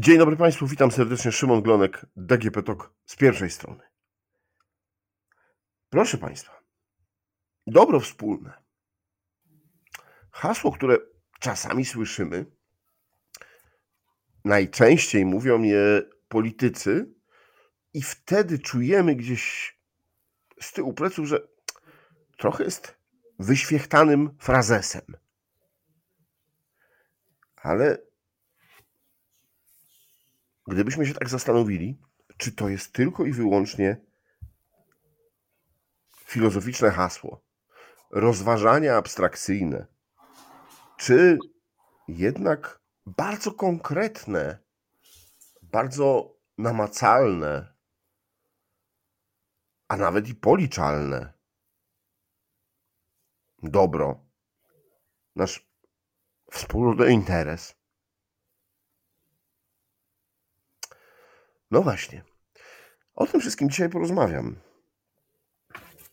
Dzień dobry Państwu, witam serdecznie. Szymon Glonek, DGP TOK z pierwszej strony. Proszę Państwa, dobro wspólne. Hasło, które czasami słyszymy, najczęściej mówią je politycy, i wtedy czujemy gdzieś z tyłu pleców, że trochę jest wyświechtanym frazesem. Ale gdybyśmy się tak zastanowili, czy to jest tylko i wyłącznie filozoficzne hasło, rozważania abstrakcyjne, czy jednak bardzo konkretne, bardzo namacalne, a nawet i policzalne dobro, nasz wspólny interes. No właśnie. O tym wszystkim dzisiaj porozmawiam,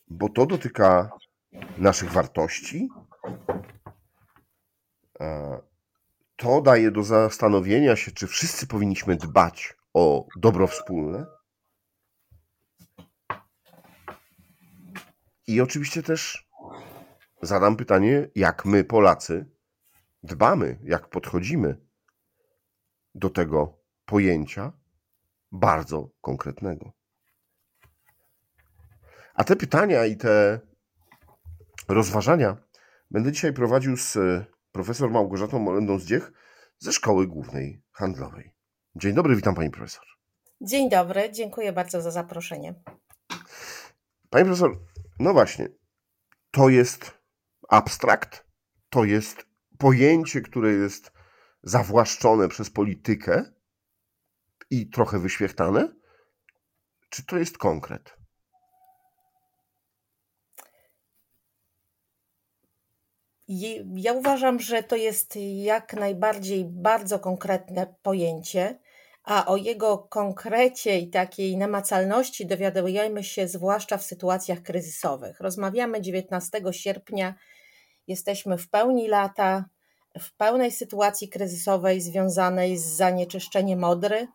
bo to dotyka naszych wartości. To daje do zastanowienia się, czy wszyscy powinniśmy dbać o dobro wspólne. I oczywiście też zadam pytanie, jak my, Polacy, dbamy, jak podchodzimy do tego pojęcia bardzo konkretnego. A te pytania i te rozważania będę dzisiaj prowadził z profesor Małgorzatą Molendą Zdziech ze Szkoły Głównej Handlowej. Dzień dobry, witam pani profesor. Dzień dobry, dziękuję bardzo za zaproszenie. Pani profesor, no właśnie, to jest abstrakt, to jest pojęcie, które jest zawłaszczone przez politykę, i trochę wyświechtane? Czy to jest konkret? Ja uważam, że to jest jak najbardziej bardzo konkretne pojęcie, a o jego konkrecie i takiej namacalności dowiadujemy się zwłaszcza w sytuacjach kryzysowych. Rozmawiamy 19 sierpnia, jesteśmy w pełni lata, w pełnej sytuacji kryzysowej związanej z zanieczyszczeniem Odry,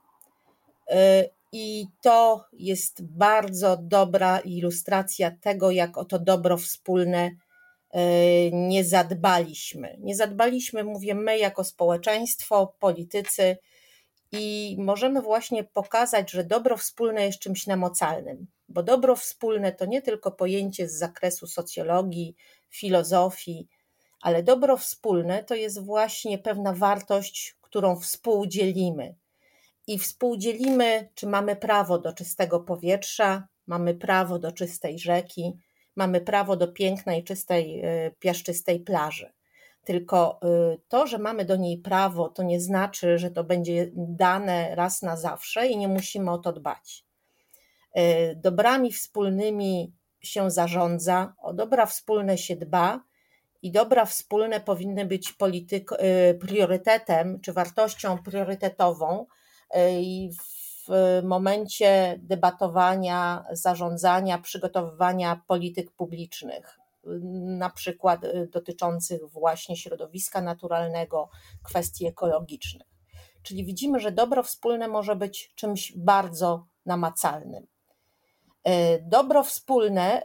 I to jest bardzo dobra ilustracja tego, jak o to dobro wspólne y, nie zadbaliśmy. Nie zadbaliśmy, mówię my, jako społeczeństwo, politycy, i możemy właśnie pokazać, że dobro wspólne jest czymś namocalnym, bo dobro wspólne to nie tylko pojęcie z zakresu socjologii, filozofii, ale dobro wspólne to jest właśnie pewna wartość, którą współdzielimy i współdzielimy, czy mamy prawo do czystego powietrza, mamy prawo do czystej rzeki, mamy prawo do pięknej, czystej, e, piaszczystej plaży. Tylko e, to, że mamy do niej prawo, to nie znaczy, że to będzie dane raz na zawsze i nie musimy o to dbać. E, dobrami wspólnymi się zarządza, o dobra wspólne się dba i dobra wspólne powinny być polityk, priorytetem czy wartością priorytetową i w momencie debatowania, zarządzania, przygotowywania polityk publicznych, na przykład y, dotyczących właśnie środowiska naturalnego, kwestii ekologicznych. Czyli widzimy, że dobro wspólne może być czymś bardzo namacalnym. Y, dobro wspólne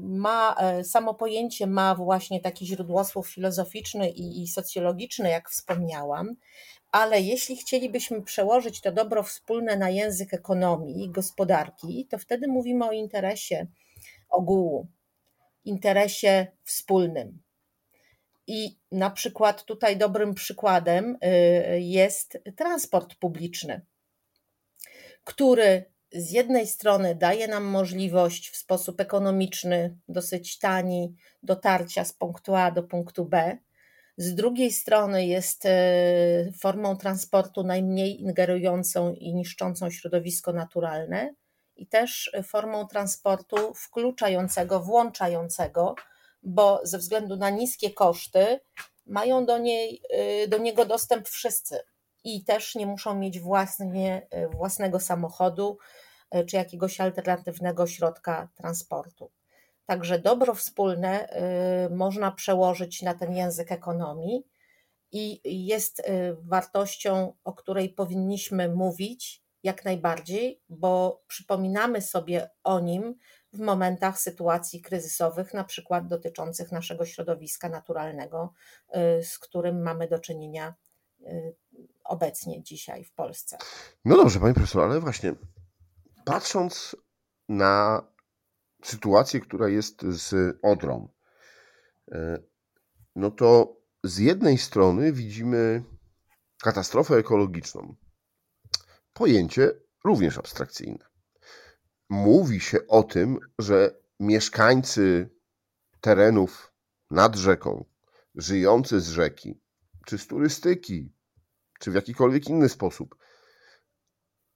ma, samo pojęcie ma właśnie taki źródłosłów filozoficzny i, i socjologiczny, jak wspomniałam, ale jeśli chcielibyśmy przełożyć to dobro wspólne na język ekonomii i gospodarki, to wtedy mówimy o interesie ogółu, interesie wspólnym. I na przykład tutaj dobrym przykładem y, jest transport publiczny, który z jednej strony daje nam możliwość w sposób ekonomiczny, dosyć tani dotarcia z punktu A do punktu B, z drugiej strony jest e, formą transportu najmniej ingerującą i niszczącą środowisko naturalne i też formą transportu wkluczającego, włączającego, bo ze względu na niskie koszty mają do, niej, e, do niego dostęp wszyscy i też nie muszą mieć własnie, e, własnego samochodu czy jakiegoś alternatywnego środka transportu. Także dobro wspólne y, można przełożyć na ten język ekonomii i jest wartością, o której powinniśmy mówić jak najbardziej, bo przypominamy sobie o nim w momentach sytuacji kryzysowych, na przykład dotyczących naszego środowiska naturalnego, z którym mamy do czynienia obecnie dzisiaj w Polsce. No dobrze, pani profesor, ale właśnie patrząc na sytuację, która jest z Odrą, e, no to z jednej strony widzimy katastrofę ekologiczną. Pojęcie również abstrakcyjne. Mówi się o tym, że mieszkańcy terenów nad rzeką, żyjący z rzeki, czy z turystyki, czy w jakikolwiek inny sposób,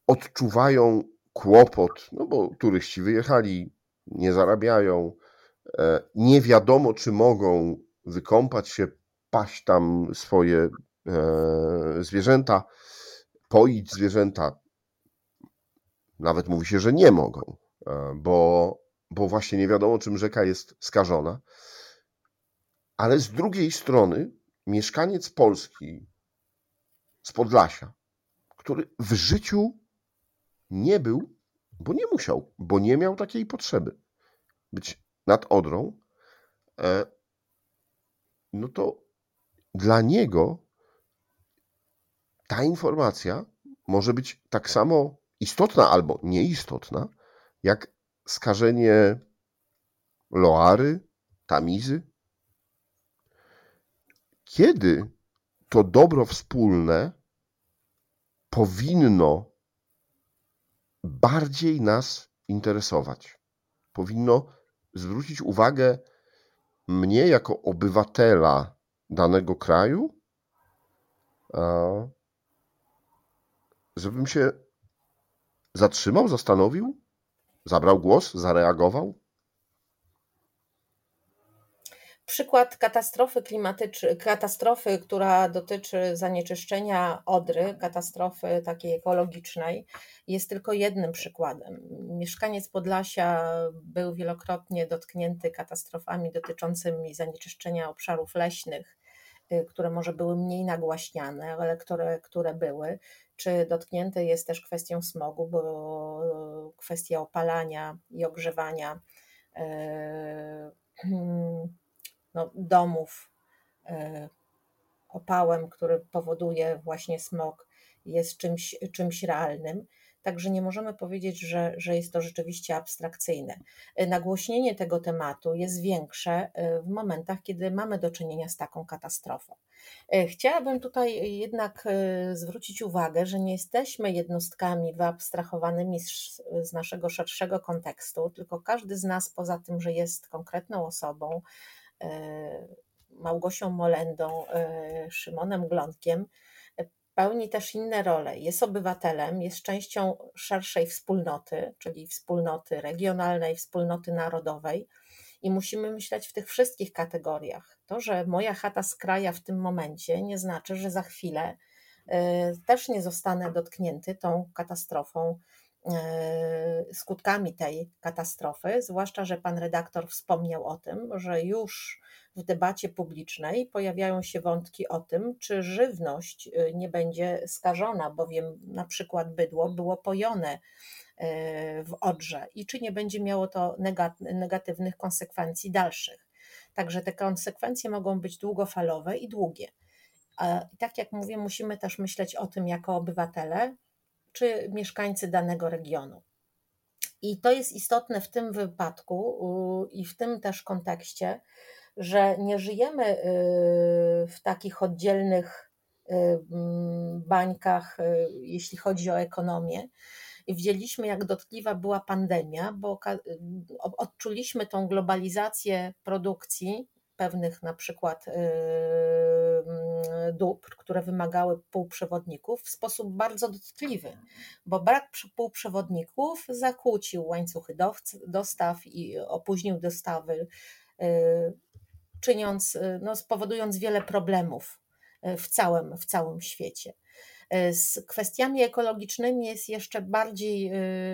odczuwają kłopot, no bo turyści wyjechali, nie zarabiają, e, nie wiadomo, czy mogą wykąpać się, paść tam swoje e, zwierzęta, poić zwierzęta. Nawet mówi się, że nie mogą, e, bo, bo właśnie nie wiadomo, czym rzeka jest skażona. Ale z drugiej strony mieszkaniec Polski z Podlasia, który w życiu nie był, bo nie musiał, bo nie miał takiej potrzeby być nad Odrą, e, no to dla niego ta informacja może być tak samo istotna albo nieistotna, jak skażenie Loary, Tamizy. Kiedy to dobro wspólne powinno bardziej nas interesować. Powinno zwrócić uwagę mnie jako obywatela danego kraju, żebym się zatrzymał, zastanowił, zabrał głos, zareagował. Przykład katastrofy klimatycznej, katastrofy, która dotyczy zanieczyszczenia Odry, katastrofy takiej ekologicznej, jest tylko jednym przykładem. Mieszkaniec Podlasia był wielokrotnie dotknięty katastrofami dotyczącymi zanieczyszczenia obszarów leśnych, y, które może były mniej nagłaśniane, ale które, które były. Czy dotknięty jest też kwestią smogu, bo kwestia opalania i ogrzewania. Yy, no, domów e, opałem, który powoduje właśnie smog, jest czymś, czymś realnym. Także nie możemy powiedzieć, że, że jest to rzeczywiście abstrakcyjne. E, nagłośnienie tego tematu jest większe e, w momentach, kiedy mamy do czynienia z taką katastrofą. Chciałabym tutaj jednak zwrócić uwagę, że nie jesteśmy jednostkami wyabstrahowanymi z, z naszego szerszego kontekstu, tylko każdy z nas, poza tym, że jest konkretną osobą, Małgosią Molendą, e, Szymonem Glonkiem, e, pełni też inne role. Jest obywatelem, jest częścią szerszej wspólnoty, czyli wspólnoty regionalnej, wspólnoty narodowej. I musimy myśleć w tych wszystkich kategoriach. To, że moja chata z kraja w tym momencie, nie znaczy, że za chwilę też nie zostanę dotknięty tą katastrofą E, skutkami tej katastrofy, zwłaszcza, że pan redaktor wspomniał o tym, że już w debacie publicznej pojawiają się wątki o tym, czy żywność e, nie będzie skażona, bowiem na przykład bydło było pojone e, w Odrze i czy nie będzie miało to negatywnych konsekwencji dalszych. Także te konsekwencje mogą być długofalowe i długie. I tak jak mówię, musimy też myśleć o tym jako obywatele, czy mieszkańcy danego regionu. I to jest istotne w tym wypadku i w tym też kontekście, że nie żyjemy y, w takich oddzielnych y, mm, bańkach, y, jeśli chodzi o ekonomię. Widzieliśmy, jak dotkliwa była pandemia, bo odczuliśmy tą globalizację produkcji pewnych na przykład dóbr, które wymagały półprzewodników w sposób bardzo dotkliwy, bo brak półprzewodników zakłócił łańcuchy dostaw i opóźnił dostawy, y, czyniąc, y, no, spowodując wiele problemów y, w całym, w całym świecie. Z kwestiami ekologicznymi jest jeszcze bardziej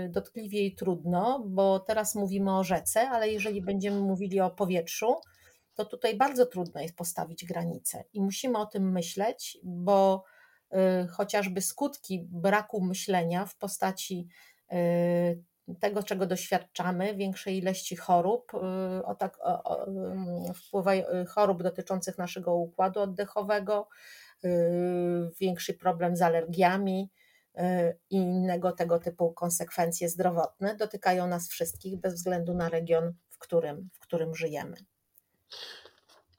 dotkliwie i trudno, bo teraz mówimy o rzece, ale jeżeli będziemy mówili o powietrzu, to tutaj bardzo trudno jest postawić granice i musimy o tym myśleć, bo y, chociażby skutki braku myślenia w postaci y, tego, czego doświadczamy, większej ilości chorób, y, o tak, o, o, chorób dotyczących naszego układu oddechowego, większy problem z alergiami i innego tego typu konsekwencje zdrowotne dotykają nas wszystkich bez względu na region, w którym, w którym żyjemy.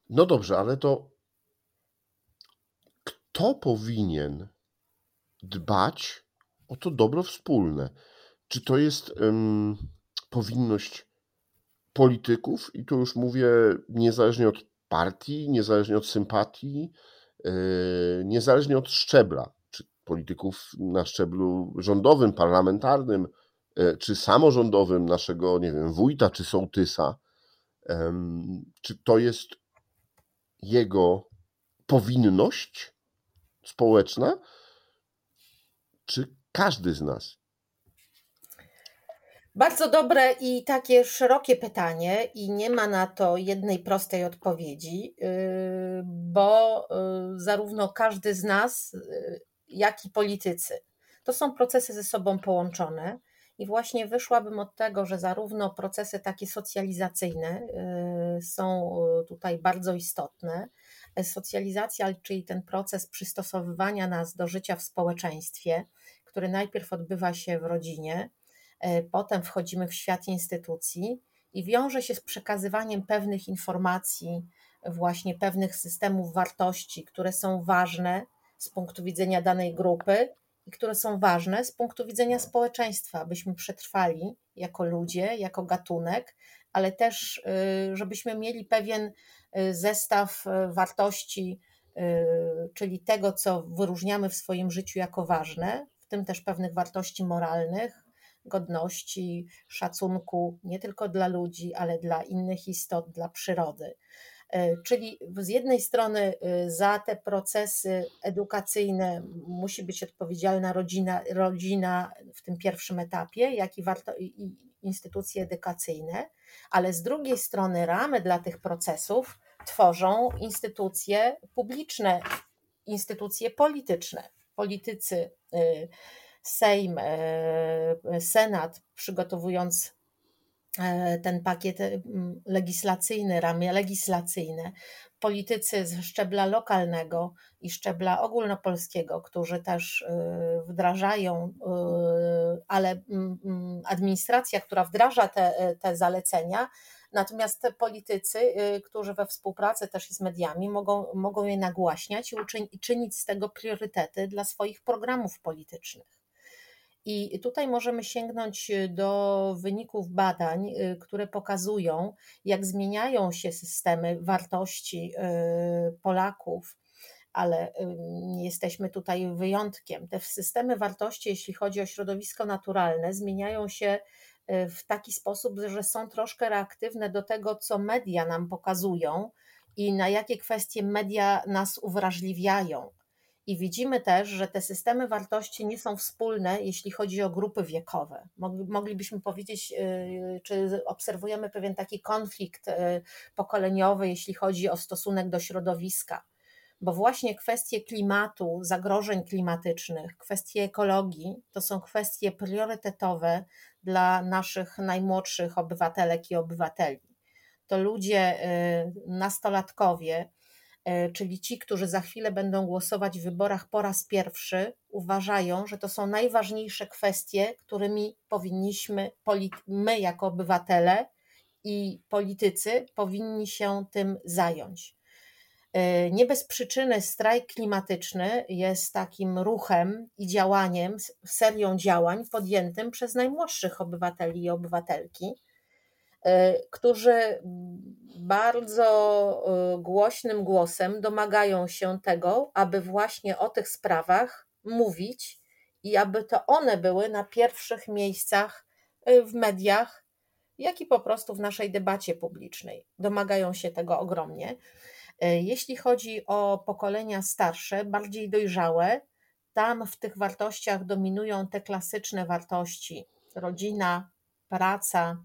No dobrze, ale to kto powinien dbać o to dobro wspólne? Czy to jest um, powinność polityków, i tu już mówię niezależnie od partii, niezależnie od sympatii, yy, niezależnie od szczebla, czy polityków na szczeblu rządowym, parlamentarnym, yy, czy samorządowym, naszego, nie wiem, wójta czy sołtysa, czy to jest jego powinność społeczna, czy każdy z nas? Bardzo dobre i takie szerokie pytanie, i nie ma na to jednej prostej odpowiedzi, yy, bo yy, zarówno każdy z nas, yy, jak i politycy, to są procesy ze sobą połączone. I właśnie wyszłabym od tego, że zarówno procesy takie socjalizacyjne są tutaj bardzo istotne. Socjalizacja, czyli ten proces przystosowywania nas do życia w społeczeństwie, który najpierw odbywa się w rodzinie, E, potem wchodzimy w świat instytucji i wiąże się z przekazywaniem pewnych informacji, właśnie pewnych systemów wartości, które są ważne z punktu widzenia danej grupy i które są ważne z punktu widzenia społeczeństwa, abyśmy przetrwali jako ludzie, jako gatunek, ale też, y, żebyśmy mieli pewien y, zestaw y, wartości, czyli tego, co wyróżniamy w swoim życiu jako ważne, w tym też pewnych wartości moralnych, godności, szacunku nie tylko dla ludzi, ale dla innych istot, dla przyrody. E, czyli z jednej strony e, za te procesy edukacyjne musi być odpowiedzialna rodzina, rodzina w tym pierwszym etapie, jak i, warto, i instytucje edukacyjne, ale z drugiej strony ramy dla tych procesów tworzą instytucje publiczne, instytucje polityczne. Politycy e, Sejm, e, Senat, przygotowując ten pakiet legislacyjny, ramy legislacyjne, politycy ze szczebla lokalnego i szczebla ogólnopolskiego, którzy też e, wdrażają, ale administracja, która wdraża te, te zalecenia, Natomiast politycy, którzy we współpracy też z mediami mogą, mogą je nagłaśniać i, uczyń, i czynić z tego priorytety dla swoich programów politycznych. I tutaj możemy sięgnąć y, do wyników badań, y, które pokazują, jak zmieniają się systemy wartości y, Polaków, ale nie jesteśmy tutaj wyjątkiem. Te systemy wartości, jeśli chodzi o środowisko naturalne, zmieniają się w taki sposób, że są troszkę reaktywne do tego, co media nam pokazują i na jakie kwestie media nas uwrażliwiają. I widzimy też, że te systemy wartości nie są wspólne, jeśli chodzi o grupy wiekowe. Moglibyśmy powiedzieć, y, czy obserwujemy pewien taki konflikt y, pokoleniowy, jeśli chodzi o stosunek do środowiska, bo właśnie kwestie klimatu, zagrożeń klimatycznych, kwestie ekologii to są kwestie priorytetowe dla naszych najmłodszych obywatelek i obywateli. To ludzie, y, nastolatkowie, czyli ci, którzy za chwilę będą głosować w wyborach po raz pierwszy, uważają, że to są najważniejsze kwestie, którymi powinniśmy, my jako obywatele i politycy, powinni się tym zająć. E, nie bez przyczyny strajk klimatyczny jest takim ruchem i działaniem, serią działań podjętym przez najmłodszych obywateli i obywatelki E, którzy bardzo e, głośnym głosem domagają się tego, aby właśnie o tych sprawach mówić i aby to one były na pierwszych miejscach e, w mediach, jak i po prostu w naszej debacie publicznej. Domagają się tego ogromnie. Jeśli chodzi o pokolenia starsze, bardziej dojrzałe, tam w tych wartościach dominują te klasyczne wartości: rodzina, praca,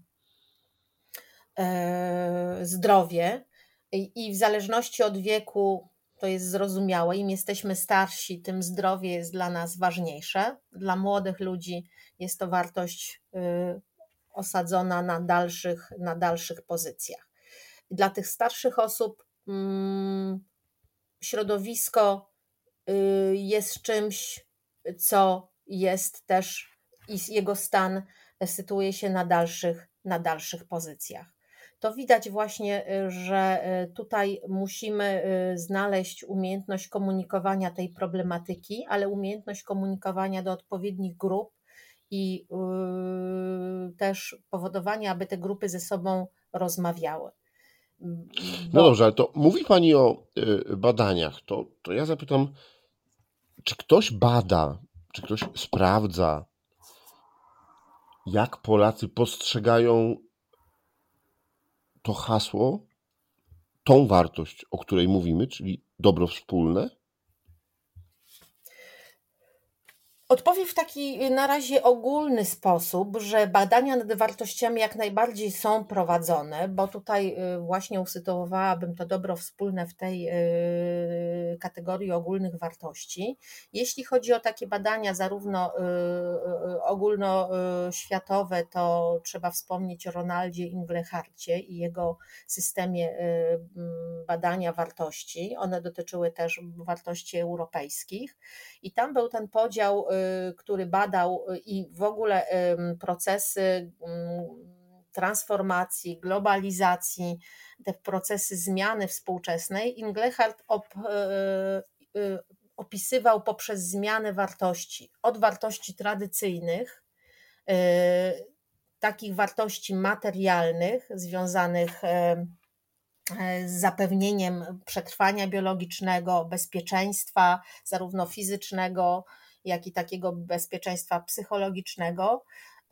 zdrowie I w zależności od wieku to jest zrozumiałe. Im jesteśmy starsi, tym zdrowie jest dla nas ważniejsze. Dla młodych ludzi jest to wartość y, osadzona na dalszych, na dalszych pozycjach. Dla tych starszych osób mm, środowisko y, jest czymś, co jest też i jego stan sytuuje się na dalszych, na dalszych pozycjach to widać właśnie, y, że y, tutaj musimy y, znaleźć umiejętność komunikowania tej problematyki, ale umiejętność komunikowania do odpowiednich grup i też powodowania, aby te grupy ze sobą rozmawiały. Bo... No dobrze, ale to mówi Pani o badaniach. To, to ja zapytam, czy ktoś bada, czy ktoś sprawdza, jak Polacy postrzegają to hasło, tą wartość, o której mówimy, czyli dobro wspólne, Odpowiem w taki y, na razie ogólny sposób, że badania nad wartościami jak najbardziej są prowadzone, bo tutaj y, właśnie usytuowałabym to dobro wspólne w tej y, kategorii ogólnych wartości. Jeśli chodzi o takie badania zarówno ogólnoświatowe, to trzeba wspomnieć o Ronaldzie Ingleharcie i jego systemie badania wartości. One dotyczyły też wartości europejskich i tam był ten podział Y, który badał y, i w ogóle procesy transformacji, globalizacji, te procesy zmiany współczesnej, Inglehart op, y, opisywał poprzez zmianę wartości, od wartości tradycyjnych, takich wartości materialnych związanych z zapewnieniem przetrwania biologicznego, bezpieczeństwa, zarówno fizycznego, jak i takiego bezpieczeństwa psychologicznego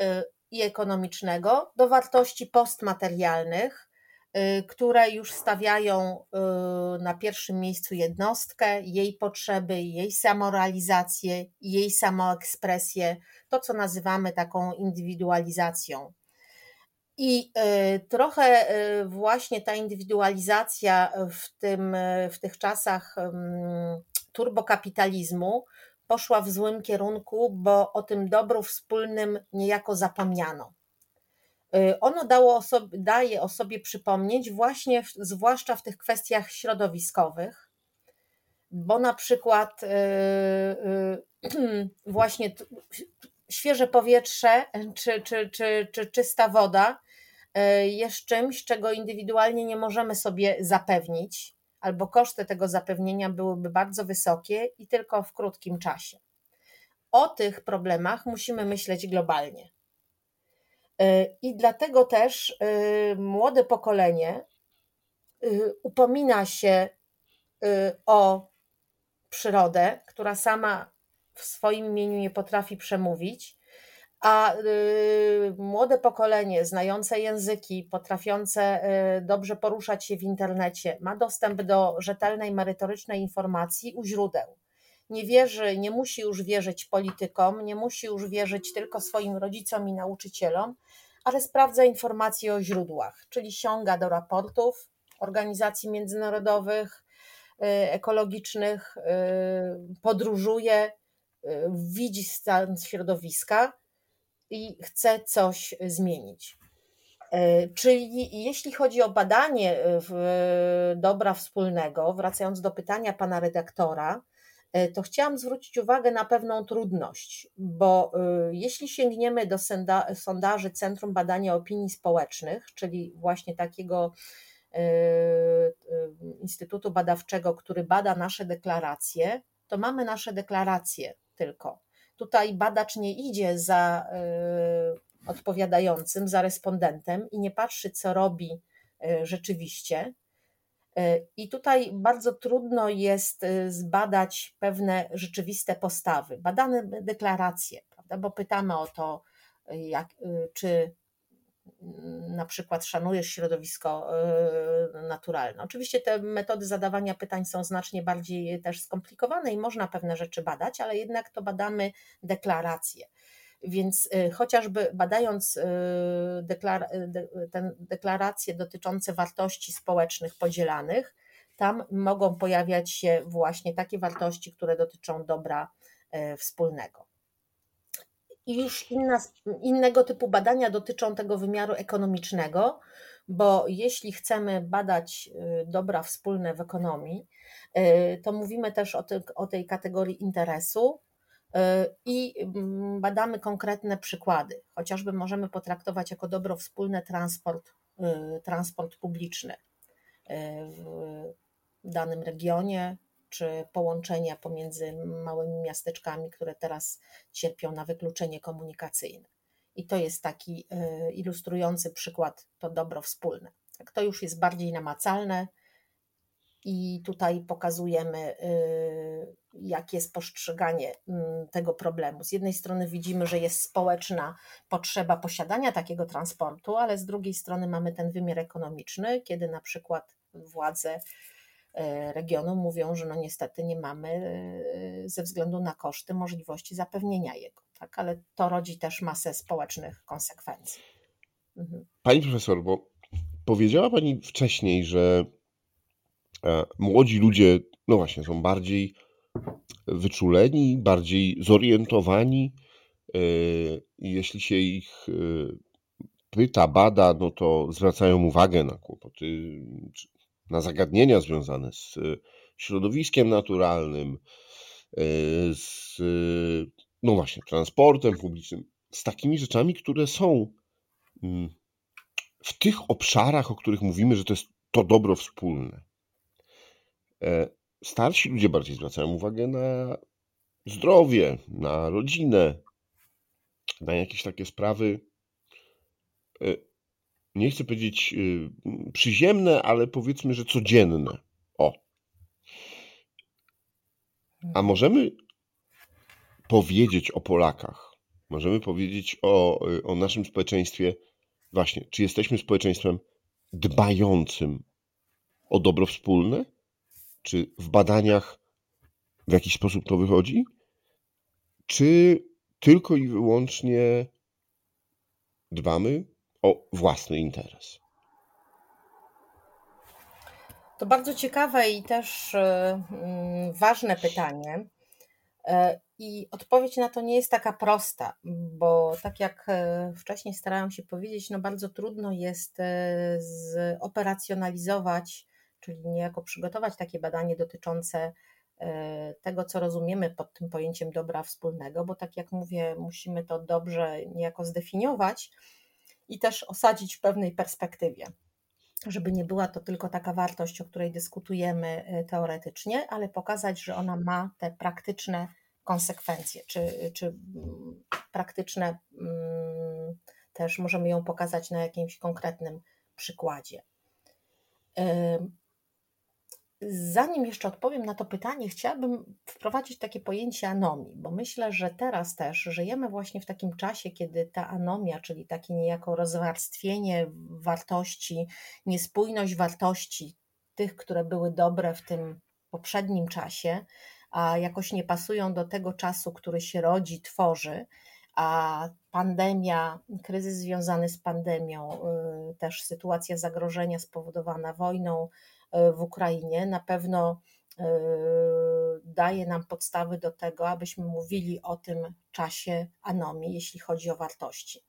y, i ekonomicznego, do wartości postmaterialnych, y, które już stawiają y, na pierwszym miejscu jednostkę, jej potrzeby, jej samorealizację, jej samoekspresję, to co nazywamy taką indywidualizacją. I trochę właśnie ta indywidualizacja w, tym, w tych czasach turbokapitalizmu poszła w złym kierunku, bo o tym dobru wspólnym niejako zapomniano. Y, ono dało o sobie, daje o sobie przypomnieć właśnie, w, zwłaszcza w tych kwestiach środowiskowych, bo na przykład yy, yy, właśnie świeże powietrze czy, czy, czy, czy czysta woda y, jest czymś, czego indywidualnie nie możemy sobie zapewnić albo koszty tego zapewnienia byłyby bardzo wysokie i tylko w krótkim czasie. O tych problemach musimy myśleć globalnie. Y, I dlatego też y, młode pokolenie y, upomina się o przyrodę, która sama w swoim imieniu nie potrafi przemówić, a y, młode pokolenie, znające języki, potrafiące y, dobrze poruszać się w internecie, ma dostęp do rzetelnej, merytorycznej informacji u źródeł. Nie wierzy, nie musi już wierzyć politykom, nie musi już wierzyć tylko swoim rodzicom i nauczycielom, ale sprawdza informacje o źródłach, czyli sięga do raportów organizacji międzynarodowych, y, ekologicznych, podróżuje, widzi stan środowiska i chce coś zmienić. E, czyli jeśli chodzi o badanie e, dobra wspólnego, wracając do pytania pana redaktora, e, to chciałam zwrócić uwagę na pewną trudność, bo jeśli sięgniemy do sondaży Centrum Badania Opinii Społecznych, czyli właśnie takiego instytutu badawczego, który bada nasze deklaracje, to mamy nasze deklaracje tylko. Tutaj badacz nie idzie za y, odpowiadającym, za respondentem i nie patrzy, co robi y, rzeczywiście. Y, I tutaj bardzo trudno jest zbadać pewne rzeczywiste postawy. Badane deklaracje, prawda? bo pytamy o to, jak, czy na przykład szanujesz środowisko y, naturalne. Oczywiście te metody zadawania pytań są znacznie bardziej też skomplikowane i można pewne rzeczy badać, ale jednak to badamy deklaracje. Więc y, chociażby badając y, deklaracje dotyczące wartości społecznych podzielanych, tam mogą pojawiać się właśnie takie wartości, które dotyczą dobra wspólnego. I już inna, innego typu badania dotyczą tego wymiaru ekonomicznego, bo jeśli chcemy badać y, dobra wspólne w ekonomii, y, to mówimy też o, ty, o tej kategorii interesu y, i mm, badamy konkretne przykłady. Chociażby możemy potraktować jako dobro wspólne transport, transport publiczny w danym regionie, czy połączenia pomiędzy małymi miasteczkami, które teraz cierpią na wykluczenie komunikacyjne. I to jest taki e, ilustrujący przykład, to dobro wspólne. Tak, to już jest bardziej namacalne i tutaj pokazujemy, e, jakie jest postrzeganie tego problemu. Z jednej strony widzimy, że jest społeczna potrzeba posiadania takiego transportu, ale z drugiej strony mamy ten wymiar ekonomiczny, kiedy na przykład władze regionu mówią, że no niestety nie mamy e, ze względu na koszty możliwości zapewnienia jego. Tak? Ale to rodzi też masę społecznych konsekwencji. Mhm. Pani profesor, bo powiedziała Pani wcześniej, że e, młodzi ludzie, no właśnie, są bardziej wyczuleni, bardziej zorientowani. Jeśli się ich pyta, bada, no to zwracają uwagę na kłopoty na zagadnienia związane z e, środowiskiem naturalnym, e, z, no właśnie, transportem publicznym, z takimi rzeczami, które są mm, w tych obszarach, o których mówimy, że to jest to dobro wspólne. E, starsi ludzie bardziej zwracają uwagę na zdrowie, na rodzinę, na jakieś takie sprawy nie chcę powiedzieć y, przyziemne, ale powiedzmy, że codzienne. O. A mhm. możemy powiedzieć o Polakach, możemy powiedzieć o, y, o naszym społeczeństwie, właśnie, czy jesteśmy społeczeństwem dbającym o dobro wspólne? Czy w badaniach w jakiś sposób to wychodzi? Czy tylko i wyłącznie dbamy o własny interes? To bardzo ciekawe i też e, mm, ważne pytanie. E, I odpowiedź na to nie jest taka prosta, bo tak jak e, wcześniej starałam się powiedzieć, no bardzo trudno jest zoperacjonalizować, czyli niejako przygotować takie badanie dotyczące tego, co rozumiemy pod tym pojęciem dobra wspólnego, bo tak jak mówię, musimy to dobrze niejako zdefiniować, i też osadzić w pewnej perspektywie, żeby nie była to tylko taka wartość, o której dyskutujemy y, teoretycznie, ale pokazać, że ona ma te praktyczne konsekwencje, czy, czy mm, praktyczne mm, też możemy ją pokazać na jakimś konkretnym przykładzie. Zanim jeszcze odpowiem na to pytanie, chciałabym wprowadzić takie pojęcie anomii, bo myślę, że teraz też żyjemy właśnie w takim czasie, kiedy ta anomia, czyli takie niejako rozwarstwienie wartości, niespójność wartości tych, które były dobre w tym poprzednim czasie, a jakoś nie pasują do tego czasu, który się rodzi, tworzy, a pandemia, kryzys związany z pandemią, y, też sytuacja zagrożenia spowodowana wojną, w Ukrainie na pewno e, daje nam podstawy do tego, abyśmy mówili o tym czasie anomii, jeśli chodzi o wartości.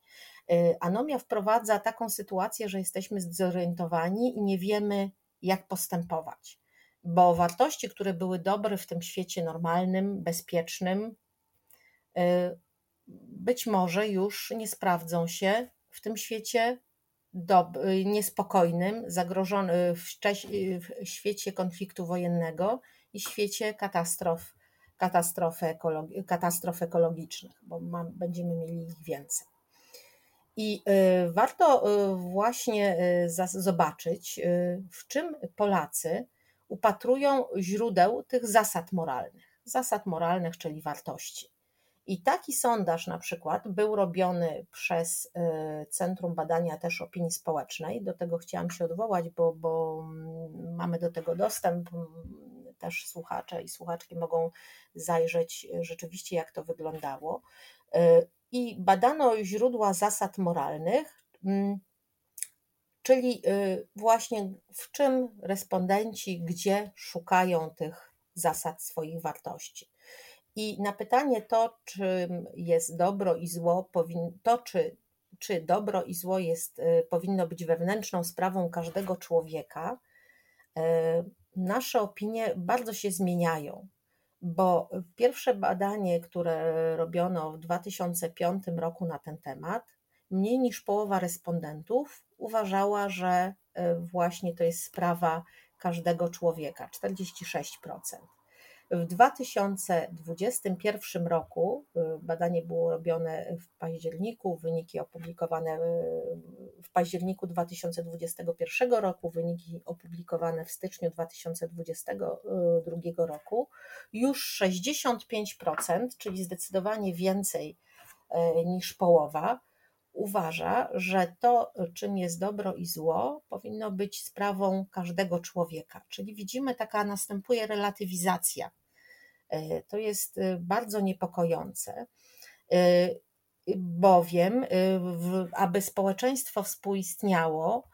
E, anomia wprowadza taką sytuację, że jesteśmy zdezorientowani i nie wiemy, jak postępować, bo wartości, które były dobre w tym świecie normalnym, bezpiecznym, e, być może już nie sprawdzą się w tym świecie dob, niespokojnym, zagrożony w, w świecie konfliktu wojennego i świecie katastrof, katastrofy, ekologi, katastrof ekologicznych, bo będziemy mieli ich więcej. I y, warto y, właśnie y, zobaczyć, w czym Polacy upatrują źródeł tych zasad moralnych. Zasad moralnych, czyli wartości. I taki sondaż na przykład był robiony przez y, Centrum Badania też Opinii Społecznej. Do tego chciałam się odwołać, bo, bo mm, mamy do tego dostęp. Też słuchacze i słuchaczki mogą zajrzeć rzeczywiście, jak to wyglądało. Y, i badano źródła zasad moralnych, mm, czyli y, właśnie w czym respondenci, gdzie szukają tych zasad swoich wartości. I na pytanie to, czym jest dobro i zło, to czy, czy dobro i zło jest, y, powinno być wewnętrzną sprawą każdego człowieka, y, nasze opinie bardzo się zmieniają, bo pierwsze badanie, które robiono w 2005 roku na ten temat, mniej niż połowa respondentów uważała, że y, właśnie to jest sprawa każdego człowieka 46%. W 2021 roku y, badanie było robione w październiku, wyniki opublikowane y, w październiku 2021 roku, wyniki opublikowane w styczniu 2022 roku. Już 65%, czyli zdecydowanie więcej y, niż połowa, uważa, że to, czym jest dobro i zło, powinno być sprawą każdego człowieka. Czyli widzimy, taka następuje relatywizacja to jest e, bardzo niepokojące, e, bowiem, aby społeczeństwo współistniało,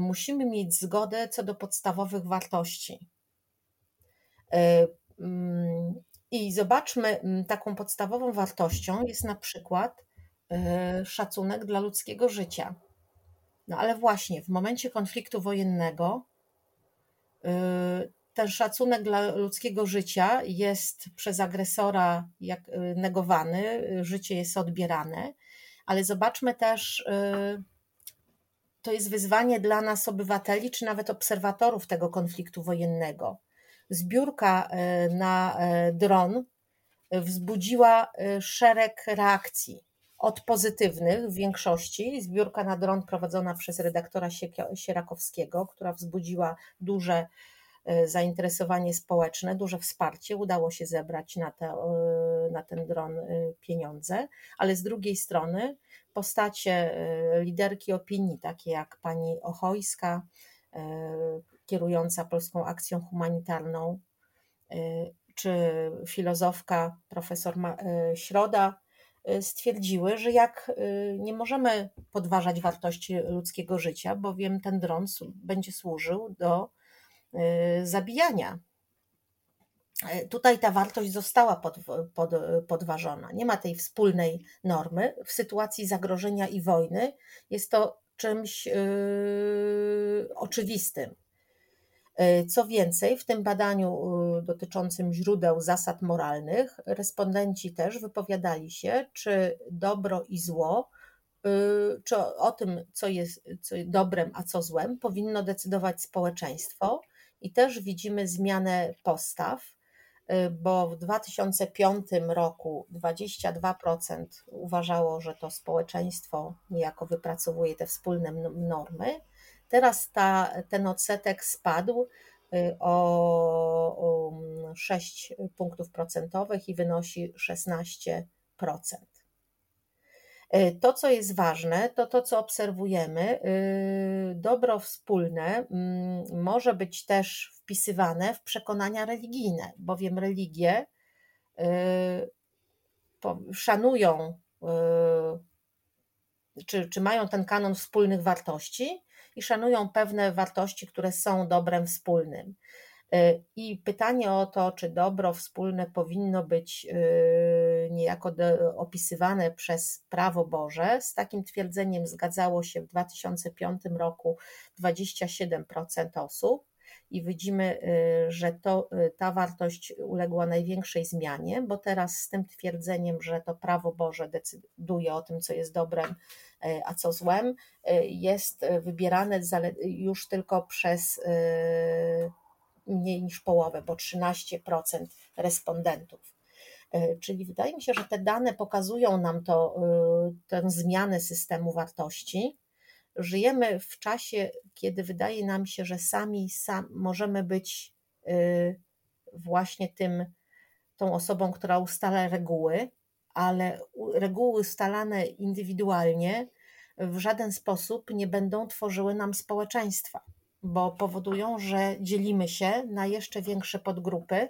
musimy mieć zgodę co do podstawowych wartości. Mm, I zobaczmy, taką podstawową wartością jest na przykład szacunek dla ludzkiego życia. No ale właśnie w momencie konfliktu wojennego ten szacunek dla ludzkiego życia jest przez agresora y, negowany, życie jest odbierane, ale zobaczmy też, y, to jest wyzwanie dla nas, obywateli, czy nawet obserwatorów tego konfliktu wojennego. Zbiórka y, na dron wzbudziła szereg reakcji. Od pozytywnych w większości, zbiórka na dron prowadzona przez redaktora Sierakowskiego, która wzbudziła duże zainteresowanie społeczne, duże wsparcie. Udało się zebrać na, te, e, na ten dron e, pieniądze, ale z drugiej strony postacie liderki opinii, takie jak pani Ochojska, kierująca Polską Akcją Humanitarną, czy filozofka profesor Środa, stwierdziły, że jak nie możemy podważać wartości ludzkiego życia, bowiem ten dron będzie służył do zabijania. Y, tutaj ta wartość została pod, pod, podważona. Nie ma tej wspólnej normy. W sytuacji zagrożenia i wojny jest to czymś yy, oczywistym. Y, co więcej, w tym badaniu dotyczącym źródeł zasad moralnych, respondenci też wypowiadali się, czy dobro i zło, czy o tym, co jest co dobrem, a co złem, powinno decydować społeczeństwo i też widzimy zmianę postaw, y, bo w 2005 roku 22% uważało, że to społeczeństwo niejako wypracowuje te wspólne normy. Teraz ta, ten odsetek spadł y, o 6 punktów procentowych i wynosi 16%. E, to, co jest ważne, to to, co obserwujemy. Y, dobro wspólne mm, może być też wpisywane w przekonania religijne, bowiem religie y, szanują, y, czy, czy mają ten kanon wspólnych wartości i szanują pewne wartości, które są dobrem wspólnym. I pytanie o to, czy dobro wspólne powinno być niejako opisywane przez prawo Boże, z takim twierdzeniem zgadzało się w 2005 roku 27% osób. I widzimy, e, że to, ta wartość uległa największej zmianie, bo teraz z tym twierdzeniem, że to prawo Boże decyduje o tym, co jest dobrem, a co złem, jest wybierane już tylko przez mniej niż połowę, bo 13% respondentów. E, czyli wydaje mi się, że te dane pokazują nam to, e, tę zmianę systemu wartości. Żyjemy w czasie, kiedy wydaje nam się, że sami sam możemy być e, właśnie tym, tą osobą, która ustala reguły, ale reguły ustalane indywidualnie w żaden sposób nie będą tworzyły nam społeczeństwa bo powodują, że dzielimy się na jeszcze większe podgrupy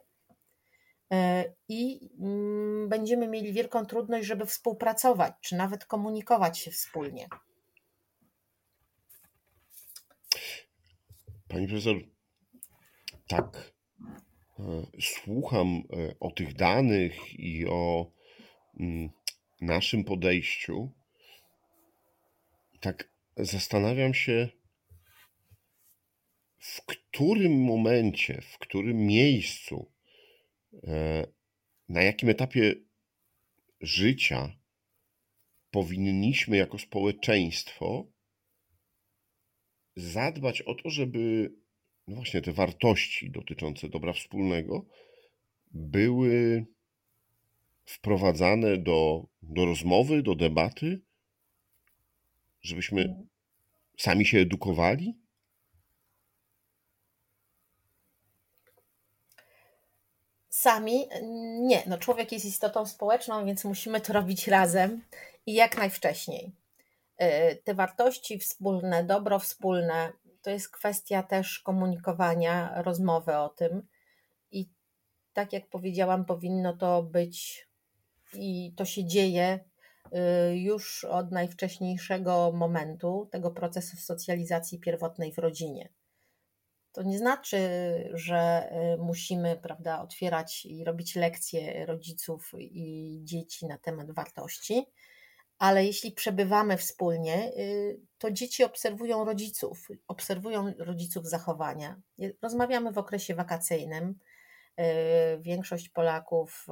i mm, będziemy mieli wielką trudność, żeby współpracować, czy nawet komunikować się wspólnie. Pani profesor, tak e, słucham e, o tych danych i o mm, naszym podejściu. Tak zastanawiam się, w którym momencie, w którym miejscu, e, na jakim etapie życia powinniśmy jako społeczeństwo zadbać o to, żeby no właśnie te wartości dotyczące dobra wspólnego były wprowadzane do, do rozmowy, do debaty, żebyśmy mhm. sami się edukowali? Sami nie. No, człowiek jest istotą społeczną, więc musimy to robić razem i jak najwcześniej. Y, te wartości wspólne, dobro wspólne, to jest kwestia też komunikowania, rozmowy o tym. I tak jak powiedziałam, powinno to być i to się dzieje y, już od najwcześniejszego momentu tego procesu socjalizacji pierwotnej w rodzinie. To nie znaczy, że y, musimy prawda, otwierać i robić lekcje rodziców i dzieci na temat wartości, ale jeśli przebywamy wspólnie, y, to dzieci obserwują rodziców, obserwują rodziców zachowania. Rozmawiamy w okresie wakacyjnym. Y, większość Polaków,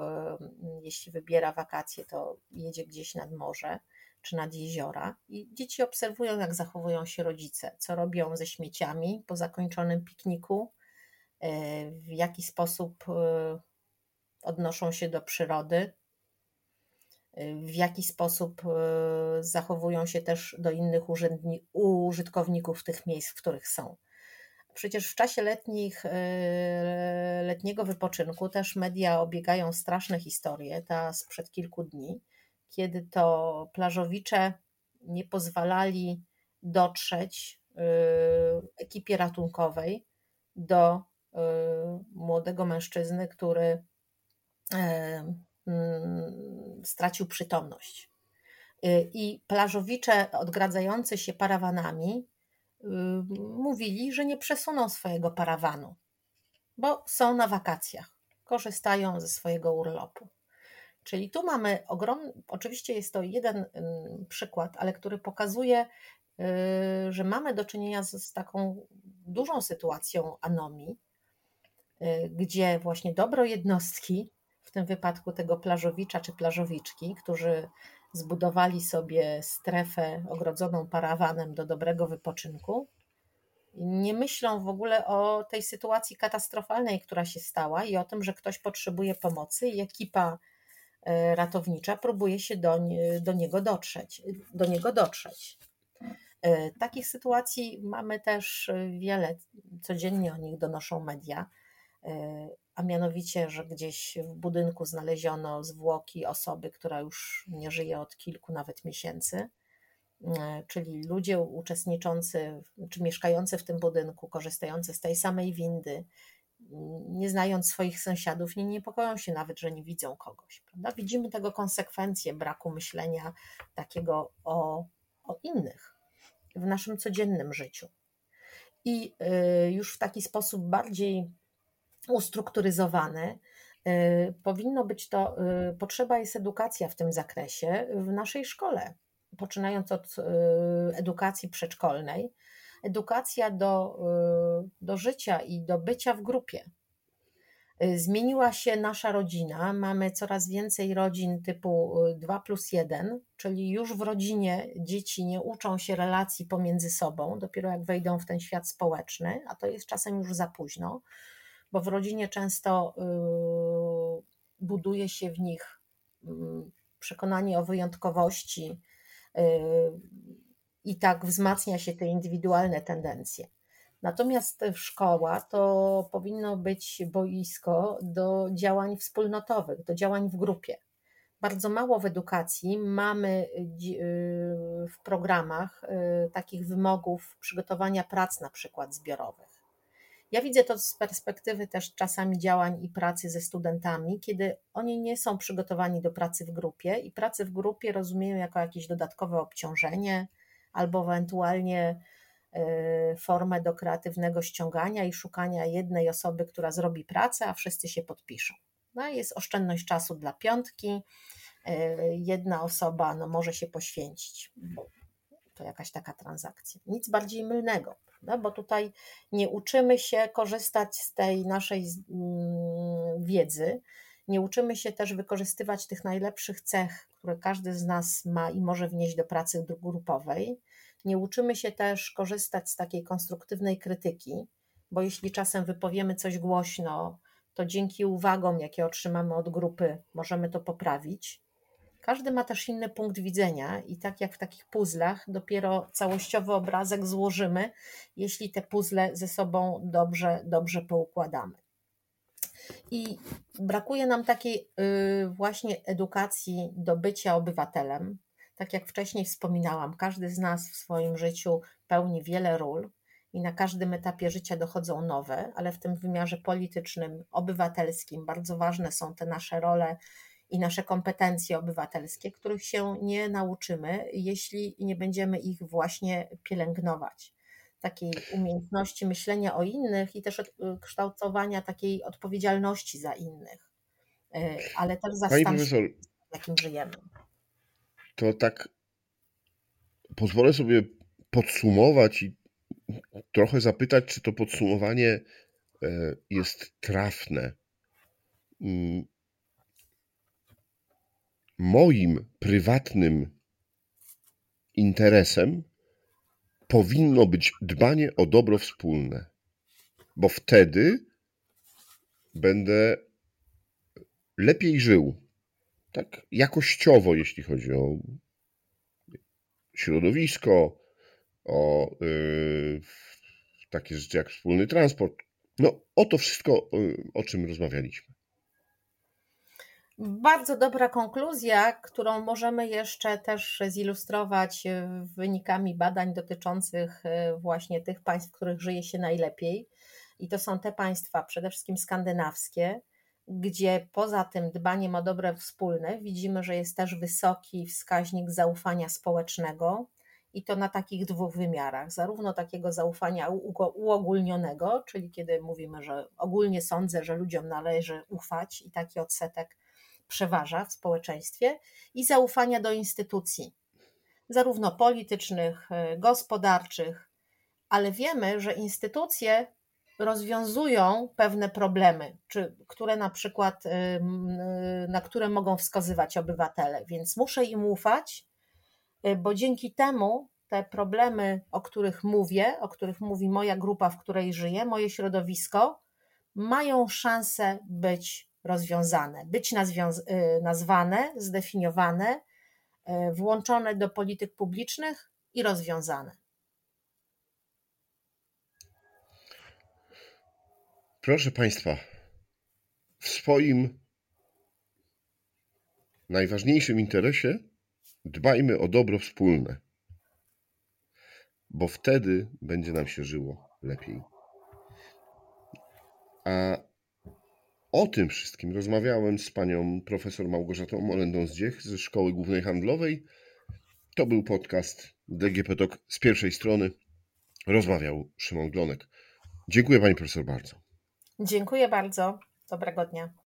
jeśli wybiera wakacje, to jedzie gdzieś nad morze czy nad jeziora i dzieci obserwują, jak zachowują się rodzice, co robią ze śmieciami po zakończonym pikniku, w jaki sposób odnoszą się do przyrody, w jaki sposób e, zachowują się też do innych użytkowników tych miejsc, w których są. Przecież w czasie letnich, e, letniego wypoczynku też media obiegają straszne historie, ta sprzed kilku dni, kiedy to plażowicze nie pozwalali dotrzeć e, ekipie ratunkowej do młodego mężczyzny, który Mm, stracił przytomność. Y, I plażowicze odgradzający się parawanami y, mówili, że nie przesuną swojego parawanu, bo są na wakacjach, korzystają ze swojego urlopu. Czyli tu mamy ogromny, oczywiście jest to jeden przykład, ale który pokazuje, y, że mamy do czynienia z, taką dużą sytuacją anomii, gdzie właśnie dobro jednostki tym wypadku tego plażowicza czy plażowiczki, którzy zbudowali sobie strefę ogrodzoną parawanem do dobrego wypoczynku. Nie myślą w ogóle o tej sytuacji katastrofalnej, która się stała i o tym, że ktoś potrzebuje pomocy i ekipa ratownicza próbuje się do, do niego dotrzeć. Do niego dotrzeć. E, takich sytuacji mamy też wiele, codziennie o nich donoszą media. E, a mianowicie, że gdzieś w budynku znaleziono zwłoki osoby, która już nie żyje od kilku nawet miesięcy, e, czyli ludzie uczestniczący czy mieszkający w tym budynku, korzystający z tej samej windy, nie znając swoich sąsiadów, nie niepokoją się nawet, że nie widzą kogoś. Prawda? Widzimy tego konsekwencje braku myślenia takiego o, o innych w naszym codziennym życiu. I e, już w taki sposób bardziej ustrukturyzowane. Y, powinno być to, y, potrzeba jest edukacja w tym zakresie w naszej szkole, poczynając od y, edukacji przedszkolnej, edukacja do, do życia i do bycia w grupie. Zmieniła się nasza rodzina, mamy coraz więcej rodzin typu 2 plus 1, czyli już w rodzinie dzieci nie uczą się relacji pomiędzy sobą, dopiero jak wejdą w ten świat społeczny, a to jest czasem już za późno bo w rodzinie często y, buduje się w nich y, przekonanie o wyjątkowości y, i tak wzmacnia się te indywidualne tendencje. Natomiast szkoła to powinno być boisko do działań wspólnotowych, do działań w grupie. Bardzo mało w edukacji mamy w programach takich wymogów przygotowania prac, na przykład zbiorowych Ja widzę to z perspektywy też czasami działań i pracy ze studentami, kiedy oni nie są przygotowani do pracy w grupie i pracy w grupie rozumieją jako jakieś dodatkowe obciążenie albo ewentualnie y, formę do kreatywnego ściągania i szukania jednej osoby, która zrobi pracę, a wszyscy się podpiszą. No, jest oszczędność czasu dla piątki. Y, jedna osoba no, może się poświęcić, to jakaś taka transakcja. Nic bardziej mylnego, prawda? bo tutaj nie uczymy się korzystać z tej naszej mm, wiedzy, nie uczymy się też wykorzystywać tych najlepszych cech, które każdy z nas ma i może wnieść do pracy grupowej. Nie uczymy się też korzystać z takiej konstruktywnej krytyki, bo jeśli czasem wypowiemy coś głośno, to dzięki uwagom, jakie otrzymamy od grupy, możemy to poprawić. Każdy ma też inny punkt widzenia, i tak jak w takich puzzlach, dopiero całościowy obrazek złożymy, jeśli te puzzle ze sobą dobrze, dobrze poukładamy. I brakuje nam takiej y, właśnie edukacji do bycia obywatelem. Tak jak wcześniej wspominałam, każdy z nas w swoim życiu pełni wiele ról i na każdym etapie życia dochodzą nowe, ale w tym wymiarze politycznym, obywatelskim bardzo ważne są te nasze role i nasze kompetencje obywatelskie, których się nie nauczymy, jeśli nie będziemy ich właśnie pielęgnować. Takiej umiejętności myślenia o innych i też kształtowania takiej odpowiedzialności za innych, e, ale też za Pani stan, profesor, jakim żyjemy. To tak pozwolę sobie podsumować i trochę zapytać, czy to podsumowanie e, jest trafne. Mm, moim prywatnym interesem powinno być dbanie o dobro wspólne, bo wtedy będę lepiej żył. Tak jakościowo, jeśli chodzi o środowisko, o yy, takie rzeczy jak wspólny transport. No, o to wszystko, yy, o czym rozmawialiśmy. Bardzo dobra konkluzja, którą możemy jeszcze też zilustrować e, wynikami badań dotyczących e, właśnie tych państw, w których żyje się najlepiej. I to są te państwa przede wszystkim skandynawskie, gdzie poza tym dbaniem o dobre wspólne widzimy, że jest też wysoki wskaźnik zaufania społecznego i to na takich dwóch wymiarach. Zarówno takiego zaufania uogólnionego, czyli kiedy mówimy, że ogólnie sądzę, że ludziom należy ufać i taki odsetek przeważa w społeczeństwie i zaufania do instytucji, zarówno politycznych, e, gospodarczych, ale wiemy, że instytucje rozwiązują pewne problemy, czy, które na przykład, e, e, na które mogą wskazywać obywatele, więc muszę im ufać, bo dzięki temu te problemy, o których mówię, o których mówi moja grupa, w której żyję, moje środowisko, mają szansę być rozwiązane, być y, nazwane, zdefiniowane, y, włączone do polityk publicznych i rozwiązane. Proszę Państwa, w swoim najważniejszym interesie dbajmy o dobro wspólne, bo wtedy będzie nam się żyło lepiej. A o tym wszystkim rozmawiałem z panią profesor Małgorzatą Molendą-Zdziech ze Szkoły Głównej Handlowej. To był podcast DGP Talk z pierwszej strony. Rozmawiał Szymon Glonek. Dziękuję pani profesor bardzo. Dziękuję bardzo. Dobrego dnia.